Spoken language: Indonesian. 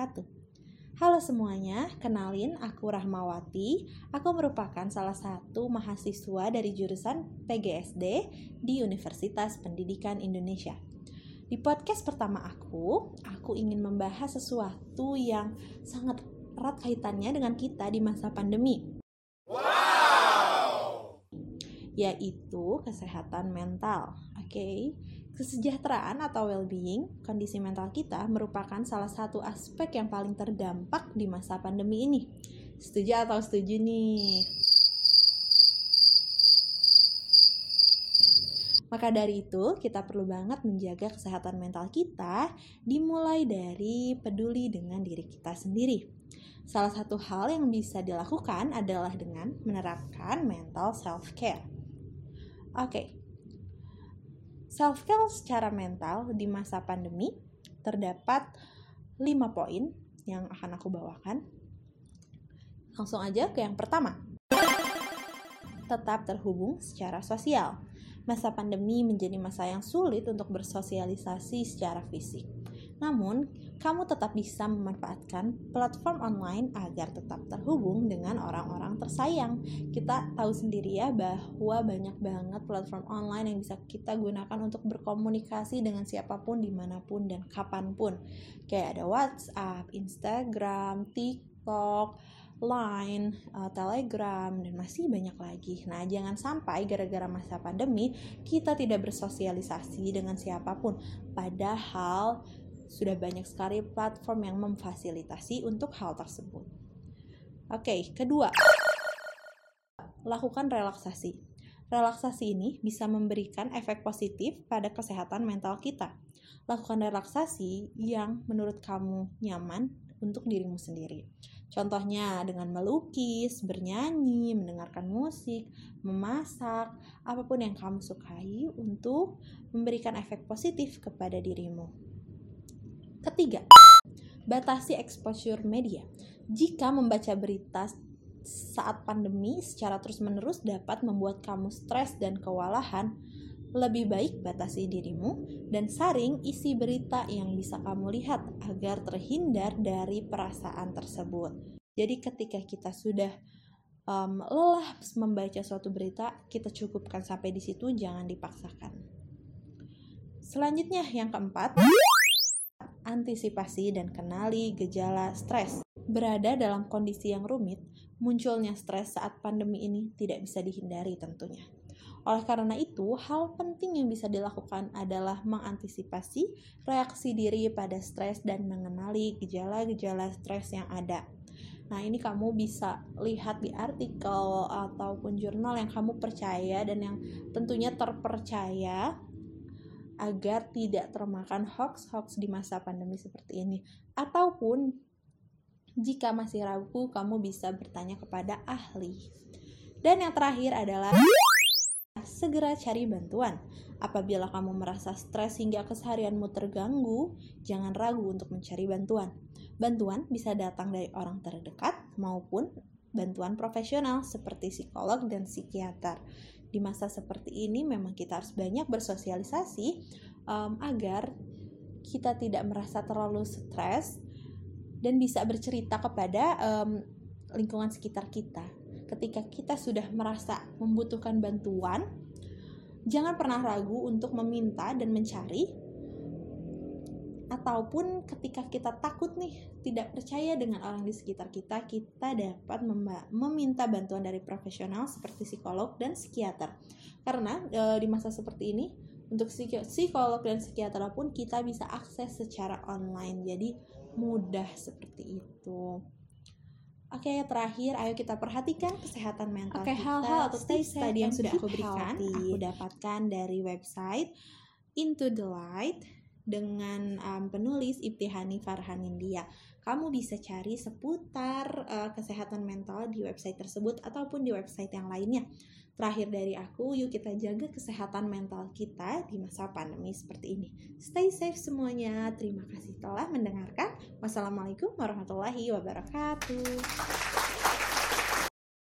wabarakatuh. Halo semuanya, kenalin aku Rahmawati. Aku merupakan salah satu mahasiswa dari jurusan PGSD di Universitas Pendidikan Indonesia. Di podcast pertama aku, aku ingin membahas sesuatu yang sangat erat kaitannya dengan kita di masa pandemi. Wow! Yaitu kesehatan mental. Oke. Okay? Kesejahteraan atau well-being, kondisi mental kita merupakan salah satu aspek yang paling terdampak di masa pandemi ini. Setuju atau setuju nih? Maka dari itu, kita perlu banget menjaga kesehatan mental kita, dimulai dari peduli dengan diri kita sendiri. Salah satu hal yang bisa dilakukan adalah dengan menerapkan mental self-care. Oke, Self care secara mental di masa pandemi terdapat 5 poin yang akan aku bawakan. Langsung aja ke yang pertama. Tetap terhubung secara sosial. Masa pandemi menjadi masa yang sulit untuk bersosialisasi secara fisik. Namun, kamu tetap bisa memanfaatkan platform online agar tetap terhubung dengan orang-orang tersayang. Kita tahu sendiri ya bahwa banyak banget platform online yang bisa kita gunakan untuk berkomunikasi dengan siapa pun, di mana pun, dan kapan pun. Kayak ada WhatsApp, Instagram, TikTok, Line, uh, Telegram, dan masih banyak lagi. Nah, jangan sampai gara-gara masa pandemi kita tidak bersosialisasi dengan siapa pun. Padahal sudah banyak sekali platform yang memfasilitasi untuk hal tersebut. Oke, kedua, lakukan relaksasi. Relaksasi ini bisa memberikan efek positif pada kesehatan mental kita. Lakukan relaksasi yang menurut kamu nyaman untuk dirimu sendiri. Contohnya dengan melukis, bernyanyi, mendengarkan musik, memasak, apa pun yang kamu sukai untuk memberikan efek positif kepada dirimu. Ketiga, batasi exposure media. Jika membaca berita saat pandemi secara terus-menerus dapat membuat kamu stres dan kewalahan, lebih baik batasi dirimu dan saring isi berita yang bisa kamu lihat agar terhindar dari perasaan tersebut. Jadi ketika kita sudah um, lelah membaca suatu berita, kita cukupkan sampai di situ, jangan dipaksakan. Selanjutnya yang keempat, antisipasi dan kenali gejala stres. Berada dalam kondisi yang rumit, munculnya stres saat pandemi ini tidak bisa dihindari tentunya. Oleh karena itu, hal penting yang bisa dilakukan adalah mengantisipasi reaksi diri pada stres dan mengenali gejala-gejala stres yang ada. Nah, ini kamu bisa lihat di artikel ataupun jurnal yang kamu percaya dan yang tentunya terpercaya agar tidak termakan hoax-hoax di masa pandemi seperti ini. Ataupun jika masih ragu, kamu bisa bertanya kepada ahli. Dan yang terakhir adalah segera cari bantuan. Apabila kamu merasa stres hingga keseharianmu terganggu, jangan ragu untuk mencari bantuan. Bantuan bisa datang dari orang terdekat maupun bantuan profesional seperti psikolog dan psikiater di masa seperti ini memang kita harus banyak bersosialisasi um, agar kita tidak merasa terlalu stres dan bisa bercerita kepada um, lingkungan sekitar kita. Ketika kita sudah merasa membutuhkan bantuan, jangan pernah ragu untuk meminta dan mencari ataupun ketika kita takut nih tidak percaya dengan orang di sekitar kita kita dapat meminta bantuan dari profesional seperti psikolog dan psikiater karena e, di masa seperti ini untuk psikolog dan psikiater pun kita bisa akses secara online jadi mudah seperti itu Oke, okay, terakhir ayo kita perhatikan kesehatan mental okay, kita. hal-hal atau tips tadi yang sudah aku berikan, healthy. aku dapatkan dari website Into the Light dengan um, penulis Ibtihani Farhan India. Kamu bisa cari seputar uh, kesehatan mental di website tersebut ataupun di website yang lainnya. Terakhir dari aku, yuk kita jaga kesehatan mental kita di masa pandemi seperti ini. Stay safe semuanya. Terima kasih telah mendengarkan. Wassalamualaikum warahmatullahi wabarakatuh.